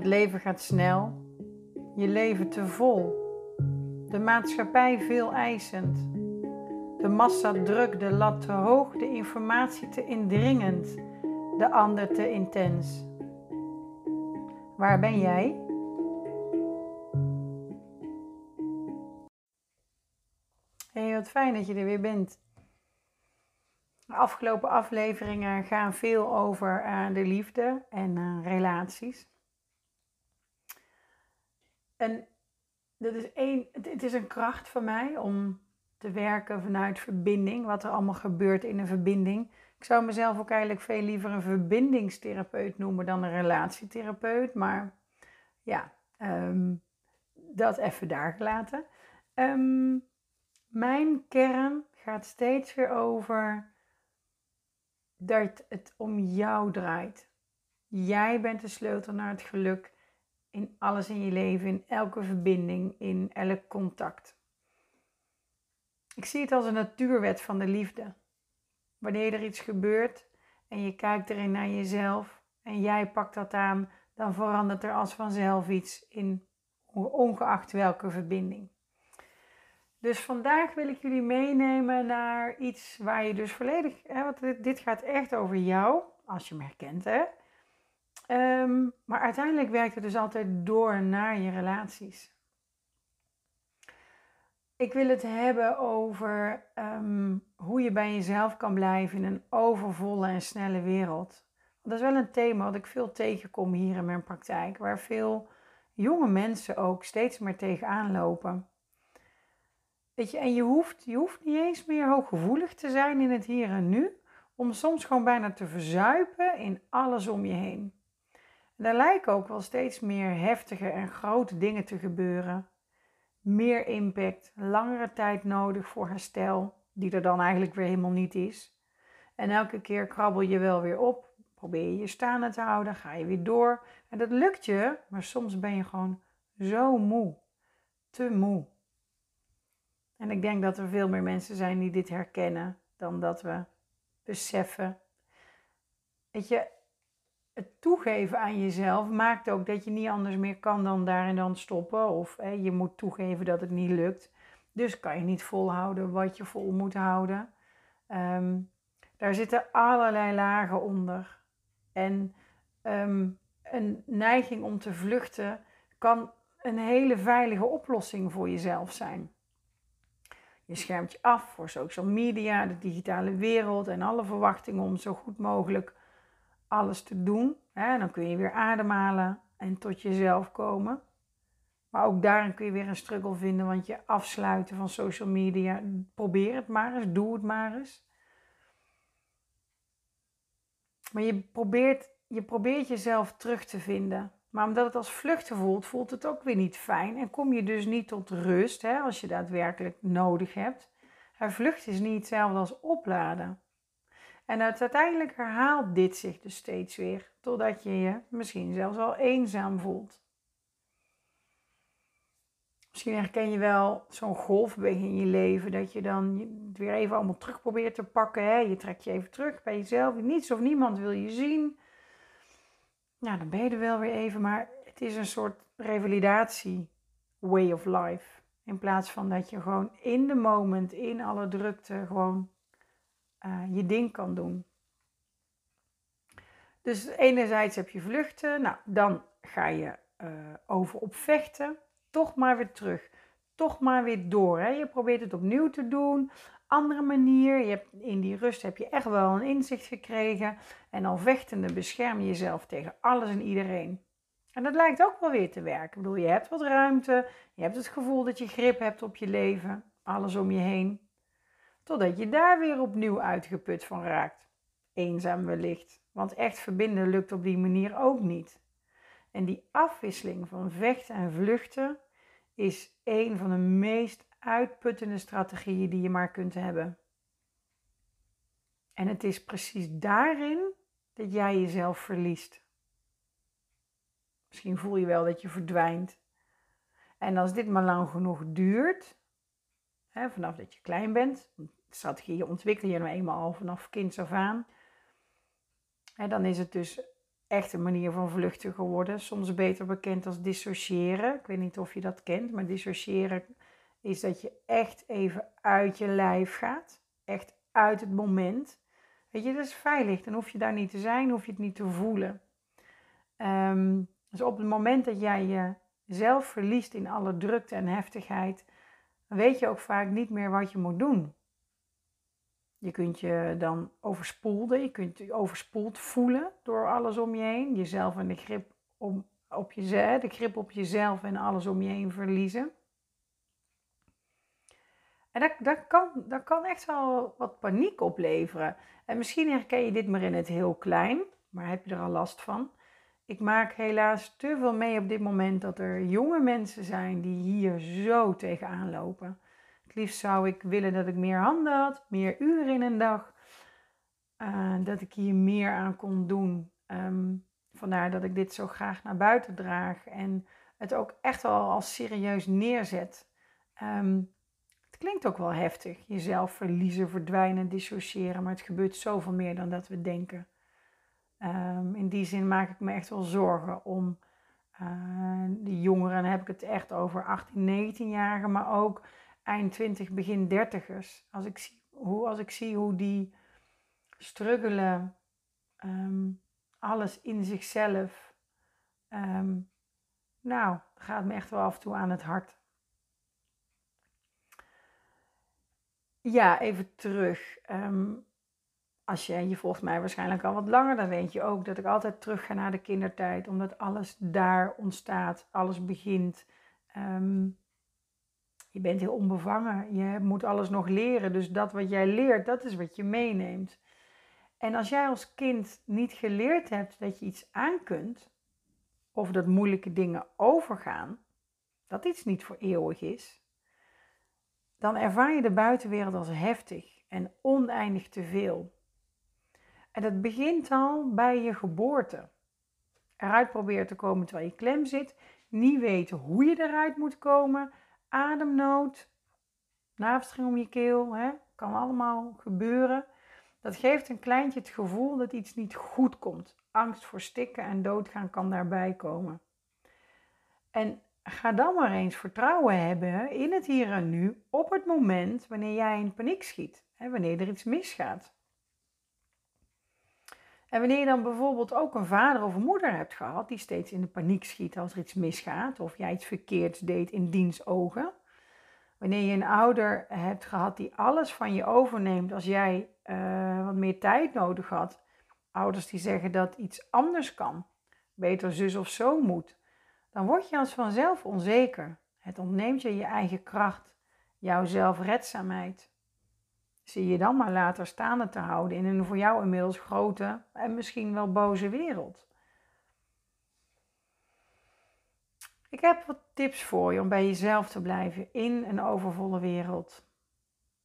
Het leven gaat snel, je leven te vol, de maatschappij veel eisend, de massa druk, de lat te hoog, de informatie te indringend, de ander te intens. Waar ben jij? Hey, wat fijn dat je er weer bent. De afgelopen afleveringen gaan veel over uh, de liefde en uh, relaties. En dat is één, het is een kracht van mij om te werken vanuit verbinding, wat er allemaal gebeurt in een verbinding. Ik zou mezelf ook eigenlijk veel liever een verbindingstherapeut noemen dan een relatietherapeut, maar ja, um, dat even daar gelaten. Um, mijn kern gaat steeds weer over dat het om jou draait. Jij bent de sleutel naar het geluk in alles in je leven, in elke verbinding, in elk contact. Ik zie het als een natuurwet van de liefde. Wanneer er iets gebeurt en je kijkt erin naar jezelf en jij pakt dat aan, dan verandert er als vanzelf iets in ongeacht welke verbinding. Dus vandaag wil ik jullie meenemen naar iets waar je dus volledig, hè, want dit, gaat echt over jou, als je me herkent, hè. Ehm, maar uiteindelijk werkt het dus altijd door naar je relaties. Ik wil het hebben over ehm, hoe je bij jezelf kan blijven in een overvolle en snelle wereld. Dat is wel een thema wat ik veel tegenkom hier in mijn praktijk, waar veel jonge mensen ook steeds meer tegenaan lopen. Weet je, en je hoeft, je hoeft niet eens meer hooggevoelig te zijn in het hier en nu, om soms gewoon bijna te verzuipen in alles om je heen. Er lijken ook wel steeds meer heftige en grote dingen te gebeuren. Meer impact, langere tijd nodig voor herstel, die er dan eigenlijk weer helemaal niet is. En elke keer krabbel je wel weer op, probeer je je staande te houden, ga je weer door. En dat lukt je, maar soms ben je gewoon zo moe, te moe. En ik denk dat er veel meer mensen zijn die dit herkennen dan dat we beseffen. Weet je, het toegeven aan jezelf maakt ook dat je niet anders meer kan dan daar en dan stoppen. Of hè, je moet toegeven dat het niet lukt. Dus kan je niet volhouden wat je vol moet houden. Um, daar zitten allerlei lagen onder. En um, een neiging om te vluchten kan een hele veilige oplossing voor jezelf zijn. Je schermt je af voor social media, de digitale wereld en alle verwachtingen om zo goed mogelijk alles te doen. Hè? Dan kun je weer ademhalen en tot jezelf komen. Maar ook daarin kun je weer een struggle vinden, want je afsluiten van social media. Probeer het maar eens, doe het maar eens. Maar je probeert, je probeert jezelf terug te vinden. Maar omdat het als vluchten voelt, voelt het ook weer niet fijn. En kom je dus niet tot rust hè, als je daadwerkelijk nodig hebt. Vlucht is niet hetzelfde als opladen. En uiteindelijk herhaalt dit zich dus steeds weer, totdat je je misschien zelfs wel eenzaam voelt. Misschien herken je wel zo'n golfbeweging in je leven, dat je dan het weer even allemaal terug probeert te pakken. Hè? Je trekt je even terug bij jezelf, niets of niemand wil je zien. Nou, dan ben je er wel weer even, maar het is een soort revalidatie way of life. In plaats van dat je gewoon in de moment, in alle drukte, gewoon uh, je ding kan doen. Dus enerzijds heb je vluchten, nou dan ga je uh, over op vechten, toch maar weer terug, toch maar weer door. Hè? Je probeert het opnieuw te doen, andere manier. Je hebt, in die rust heb je echt wel een inzicht gekregen en al vechtende bescherm je jezelf tegen alles en iedereen. En dat lijkt ook wel weer te werken. Ik bedoel, je hebt wat ruimte, je hebt het gevoel dat je grip hebt op je leven, alles om je heen. Totdat je daar weer opnieuw uitgeput van raakt. Eenzaam wellicht, want echt verbinden lukt op die manier ook niet. En die afwisseling van vechten en vluchten is een van de meest uitputtende strategieën die je maar kunt hebben. En het is precies daarin dat jij jezelf verliest. Misschien voel je wel dat je verdwijnt. En als dit maar lang genoeg duurt, vanaf dat je klein bent, strategieën ontwikkel je nou eenmaal al vanaf kinds af aan, dan is het dus echt een manier van vluchten geworden. Soms beter bekend als dissociëren. Ik weet niet of je dat kent, maar dissociëren is dat je echt even uit je lijf gaat. Echt uit het moment. Weet je, dat is veilig. Dan hoef je daar niet te zijn, hoef je het niet te voelen. Um, dus op het moment dat jij jezelf verliest in alle drukte en heftigheid, weet je ook vaak niet meer wat je moet doen. Je kunt je dan overspoelden, je kunt je overspoeld voelen door alles om je heen. Jezelf en de grip, om, op je, de grip op jezelf en alles om je heen verliezen. En dat, kan, dat kan echt wel wat paniek opleveren. En misschien herken je dit maar in het heel klein, maar heb je er al last van. Ik maak helaas te veel mee op dit moment dat er jonge mensen zijn die hier zo tegenaan lopen. Het liefst zou ik willen dat ik meer handen had, meer uren in een dag. Uh, dat ik hier meer aan kon doen. Um, vandaar dat ik dit zo graag naar buiten draag en het ook echt wel als serieus neerzet. Um, het klinkt ook wel heftig, jezelf verliezen, verdwijnen, dissociëren, maar het gebeurt zoveel meer dan dat we denken. Um, in die zin maak ik me echt wel zorgen om uh, de jongeren. Dan heb ik het echt over 18, 19-jarigen, maar ook eind 20, begin 30ers. Als ik zie hoe, als ik zie hoe die struggelen, um, alles in zichzelf. Um, nou, gaat me echt wel af en toe aan het hart. Ja, even terug. Um, als je, je volgt mij waarschijnlijk al wat langer, dan weet je ook dat ik altijd terug ga naar de kindertijd, omdat alles daar ontstaat, alles begint. Ehm, je bent heel onbevangen, je moet alles nog leren, dus dat wat jij leert, dat is wat je meeneemt. En als jij als kind niet geleerd hebt dat je iets aan kunt, of dat moeilijke dingen overgaan, dat iets niet voor eeuwig is, dan ervaar je de buitenwereld als heftig en oneindig te veel. En dat begint al bij je geboorte. Eruit proberen te komen terwijl je klem zit. Niet weten hoe je eruit moet komen. Ademnood. Navelstreng om je keel. Hè? Kan allemaal gebeuren. Dat geeft een kleintje het gevoel dat iets niet goed komt. Angst voor stikken en doodgaan kan daarbij komen. En ga dan maar eens vertrouwen hebben in het hier en nu op het moment wanneer jij in paniek schiet. Hè, wanneer er iets misgaat. En wanneer je dan bijvoorbeeld ook een vader of een moeder hebt gehad die steeds in de paniek schiet als er iets misgaat of jij iets verkeerds deed in diens ogen. Wanneer je een ouder hebt gehad die alles van je overneemt als jij uh, wat meer tijd nodig had. Ouders die zeggen dat iets anders kan, beter zus of zo moet. Dan word je als vanzelf onzeker. Het ontneemt je je eigen kracht, jouw zelfredzaamheid zie je dan maar later staande te houden in een voor jou inmiddels grote en misschien wel boze wereld. Ik heb wat tips voor je om bij jezelf te blijven in een overvolle wereld.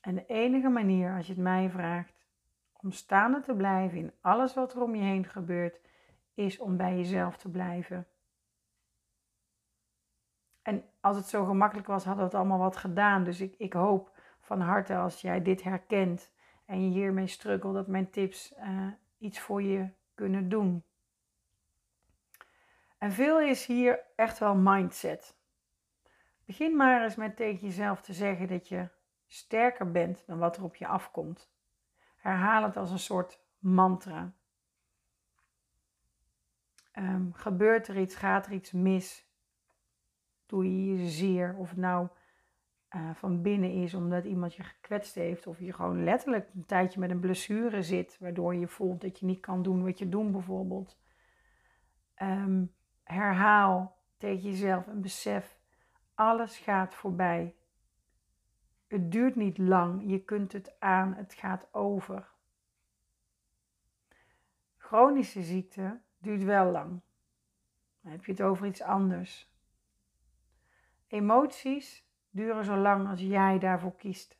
En de enige manier, als je het mij vraagt, om staande te blijven in alles wat er om je heen gebeurt, is om bij jezelf te blijven. En als het zo gemakkelijk was, hadden we het allemaal wat gedaan. Dus ik, ik hoop van harte als jij dit herkent en je hiermee struggelt, dat mijn tips uh, iets voor je kunnen doen. En veel is hier echt wel mindset. Begin maar eens met tegen jezelf te zeggen dat je sterker bent dan wat er op je afkomt. Herhaal het als een soort mantra. Um, gebeurt er iets, gaat er iets mis? Doe je je zeer? Of nou uh, van binnen is omdat iemand je gekwetst heeft. Of je gewoon letterlijk een tijdje met een blessure zit. Waardoor je voelt dat je niet kan doen wat je doet bijvoorbeeld. Um, herhaal tegen jezelf en besef. Alles gaat voorbij. Het duurt niet lang. Je kunt het aan. Het gaat over. Chronische ziekte duurt wel lang. Dan heb je het over iets anders. Emoties duren zo lang als jij daarvoor kiest.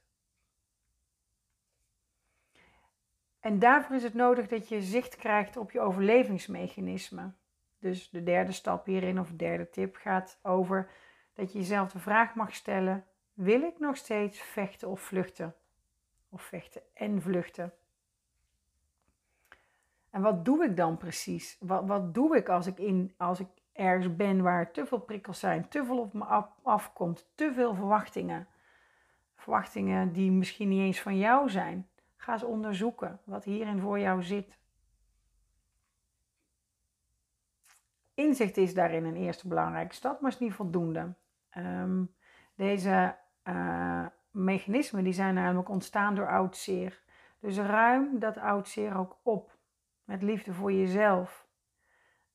En daarvoor is het nodig dat je zicht krijgt op je overlevingsmechanisme. Dus de derde stap hierin, of de derde tip, gaat over dat je jezelf de vraag mag stellen: wil ik nog steeds vechten of vluchten? Of vechten en vluchten? En wat doe ik dan precies? Wat, wat doe ik als ik, in, als ik ergens ben waar te veel prikkels zijn, te veel op me afkomt, te veel verwachtingen? Verwachtingen die misschien niet eens van jou zijn. Ga eens onderzoeken wat hierin voor jou zit. Inzicht is daarin een eerste belangrijke stap, maar is niet voldoende. Ehm, deze uh, mechanismen die zijn namelijk ontstaan door oud zeer. Dus ruim dat oud zeer ook op met liefde voor jezelf.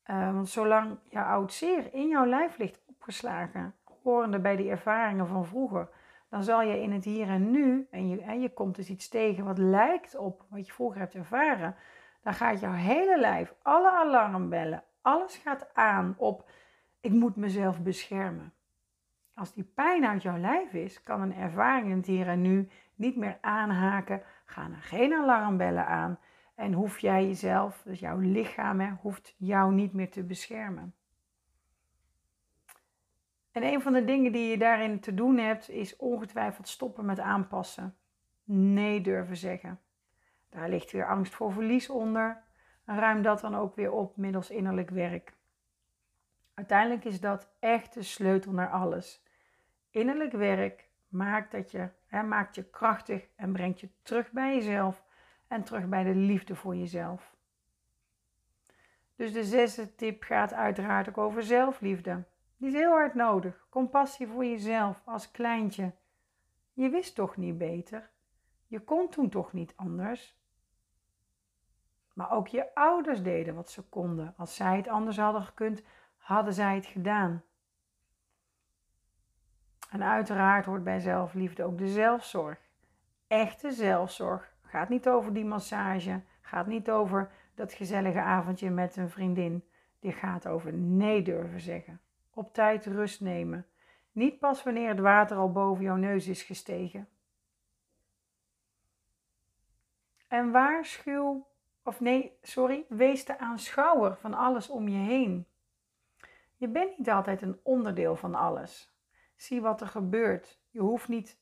Uh, want zolang jouw oud zeer in jouw lijf ligt opgeslagen, horende bij die ervaringen van vroeger, dan zal je in het hier en nu, en je, en je komt dus iets tegen wat lijkt op wat je vroeger hebt ervaren, dan gaat jouw hele lijf, alle alarmbellen, alles gaat aan op ik moet mezelf beschermen. Als die pijn uit jouw lijf is, kan een ervaring in het hier en nu niet meer aanhaken, gaan er geen alarmbellen aan en hoef jij jezelf, dus jouw lichaam, hè, hoeft jou niet meer te beschermen. En een van de dingen die je daarin te doen hebt, is ongetwijfeld stoppen met aanpassen. Nee durven zeggen. Daar ligt weer angst voor verlies onder. Ruim dat dan ook weer op middels innerlijk werk. Uiteindelijk is dat echt de sleutel naar alles. Innerlijk werk maakt, dat je, hè, maakt je krachtig en brengt je terug bij jezelf en terug bij de liefde voor jezelf. Dus de zesde tip gaat uiteraard ook over zelfliefde. Die is heel hard nodig. Compassie voor jezelf als kleintje. Je wist toch niet beter? Je kon toen toch niet anders? Maar ook je ouders deden wat ze konden. Als zij het anders hadden gekund, hadden zij het gedaan. En uiteraard hoort bij zelfliefde ook de zelfzorg. Echte zelfzorg gaat niet over die massage, gaat niet over dat gezellige avondje met een vriendin. Dit gaat over nee durven zeggen. Op tijd rust nemen. Niet pas wanneer het water al boven jouw neus is gestegen. En waarschuw, of nee, sorry, wees de aanschouwer van alles om je heen. Je bent niet altijd een onderdeel van alles. Zie wat er gebeurt. Je hoeft niet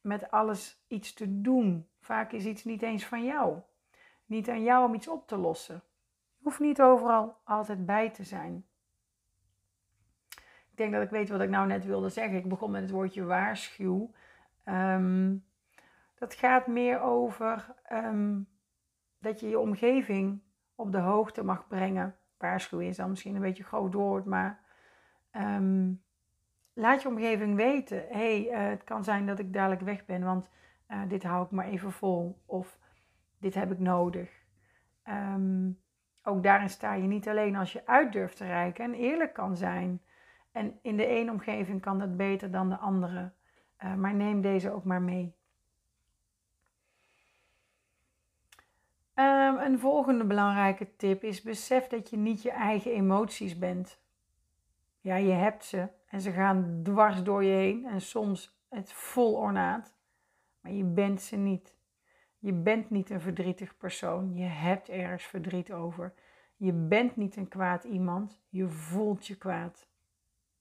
met alles iets te doen. Vaak is iets niet eens van jou. Niet aan jou om iets op te lossen. Je hoeft niet overal altijd bij te zijn. Ik denk dat ik weet wat ik nou net wilde zeggen. Ik begon met het woordje waarschuw. Um, dat gaat meer over ehm, dat je je omgeving op de hoogte mag brengen. Waarschuwen is dan misschien een beetje groot woord, maar ehm, laat je omgeving weten. hey, uh, het kan zijn dat ik dadelijk weg ben, want uh, dit hou ik maar even vol. Of dit heb ik nodig. Um, ook daarin sta je niet alleen als je uit durft te reiken en eerlijk kan zijn. En in de ene omgeving kan dat beter dan de andere. Uh, maar neem deze ook maar mee. Um, een volgende belangrijke tip is: besef dat je niet je eigen emoties bent. Ja, je hebt ze en ze gaan dwars door je heen en soms het vol ornaat, maar je bent ze niet. Je bent niet een verdrietig persoon. Je hebt ergens verdriet over. Je bent niet een kwaad iemand. Je voelt je kwaad.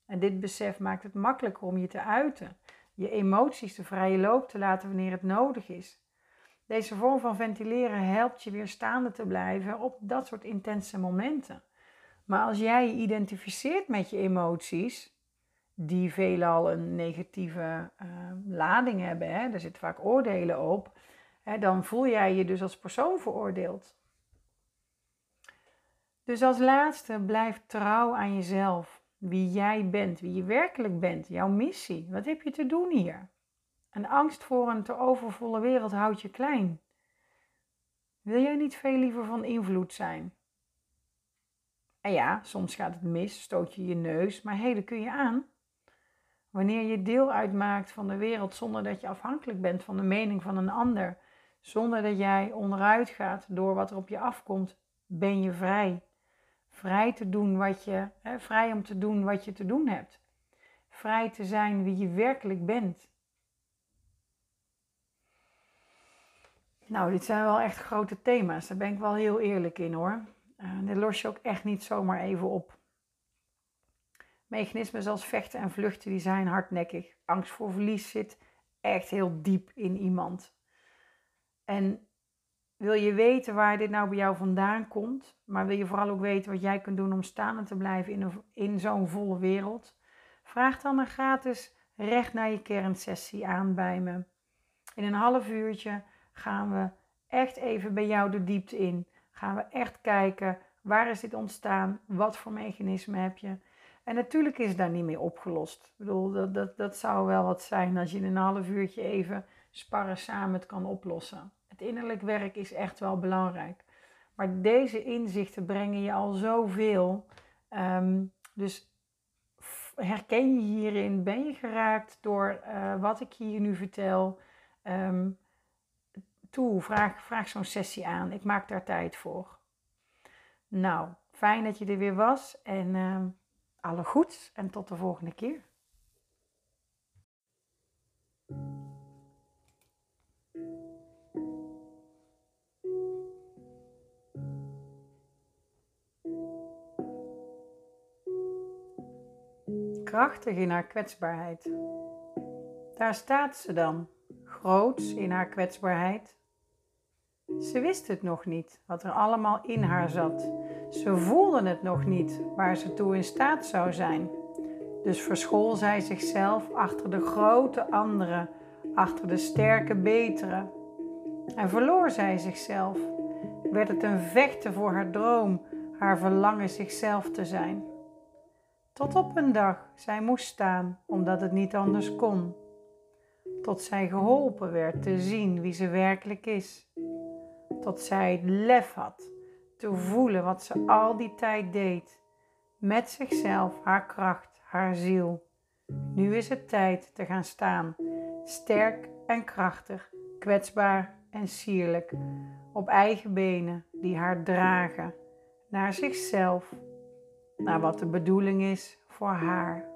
En dit besef maakt het makkelijker om je te uiten. Je emoties de vrije loop te laten wanneer het nodig is. Deze vorm van ventileren helpt je weer staande te blijven op dat soort intense momenten. Maar als jij je identificeert met je emoties, die veelal een negatieve uh, lading hebben, hè, er zitten vaak oordelen op, hè, dan voel jij je dus als persoon veroordeeld. Dus als laatste, blijf trouw aan jezelf. Wie jij bent, wie je werkelijk bent, jouw missie. Wat heb je te doen hier? En angst voor een te overvolle wereld houdt je klein. Wil jij niet veel liever van invloed zijn? En ja, soms gaat het mis, stoot je je neus, maar hé, kun je aan. Wanneer je deel uitmaakt van de wereld zonder dat je afhankelijk bent van de mening van een ander, zonder dat jij onderuit gaat door wat er op je afkomt, ben je vrij. Vrij te doen wat je, hè, vrij om te doen wat je te doen hebt. Vrij te zijn wie je werkelijk bent. Nou, dit zijn wel echt grote thema's. Daar ben ik wel heel eerlijk in hoor. Uh, dit los je ook echt niet zomaar even op. Mechanismen zoals vechten en vluchten, die zijn hardnekkig. Angst voor verlies zit echt heel diep in iemand. En wil je weten waar dit nou bij jou vandaan komt, maar wil je vooral ook weten wat jij kunt doen om staande te blijven in, in zo'n volle wereld? Vraag dan een gratis recht naar je kernsessie aan bij me. In een half uurtje gaan we echt even bij jou de diepte in. Gaan we echt kijken waar is dit ontstaan, wat voor mechanisme heb je. En natuurlijk is daar niet mee opgelost. Ik bedoel, dat, dat, dat zou wel wat zijn als je in een half uurtje even sparren samen het kan oplossen. Het innerlijk werk is echt wel belangrijk. Maar deze inzichten brengen je al zoveel. Um, dus herken je hierin? Ben je geraakt door uh, wat ik hier nu vertel? Um, toe, vraag, vraag zo'n sessie aan. Ik maak daar tijd voor. Nou, fijn dat je er weer was en uh, alle goeds en tot de volgende keer. Krachtig in haar kwetsbaarheid. Daar staat ze dan, groots in haar kwetsbaarheid, ze wist het nog niet, wat er allemaal in haar zat. Ze voelde het nog niet, waar ze toe in staat zou zijn. Dus verschool zij zichzelf achter de grote andere, achter de sterke betere. En verloor zij zichzelf. Werd het een vechten voor haar droom, haar verlangen zichzelf te zijn. Tot op een dag zij moest staan, omdat het niet anders kon. Tot zij geholpen werd te zien wie ze werkelijk is tot zij het lef had te voelen wat ze al die tijd deed. Met zichzelf, haar kracht, haar ziel. Nu is het tijd te gaan staan, sterk en krachtig, kwetsbaar en sierlijk, op eigen benen die haar dragen naar zichzelf, naar wat de bedoeling is voor haar.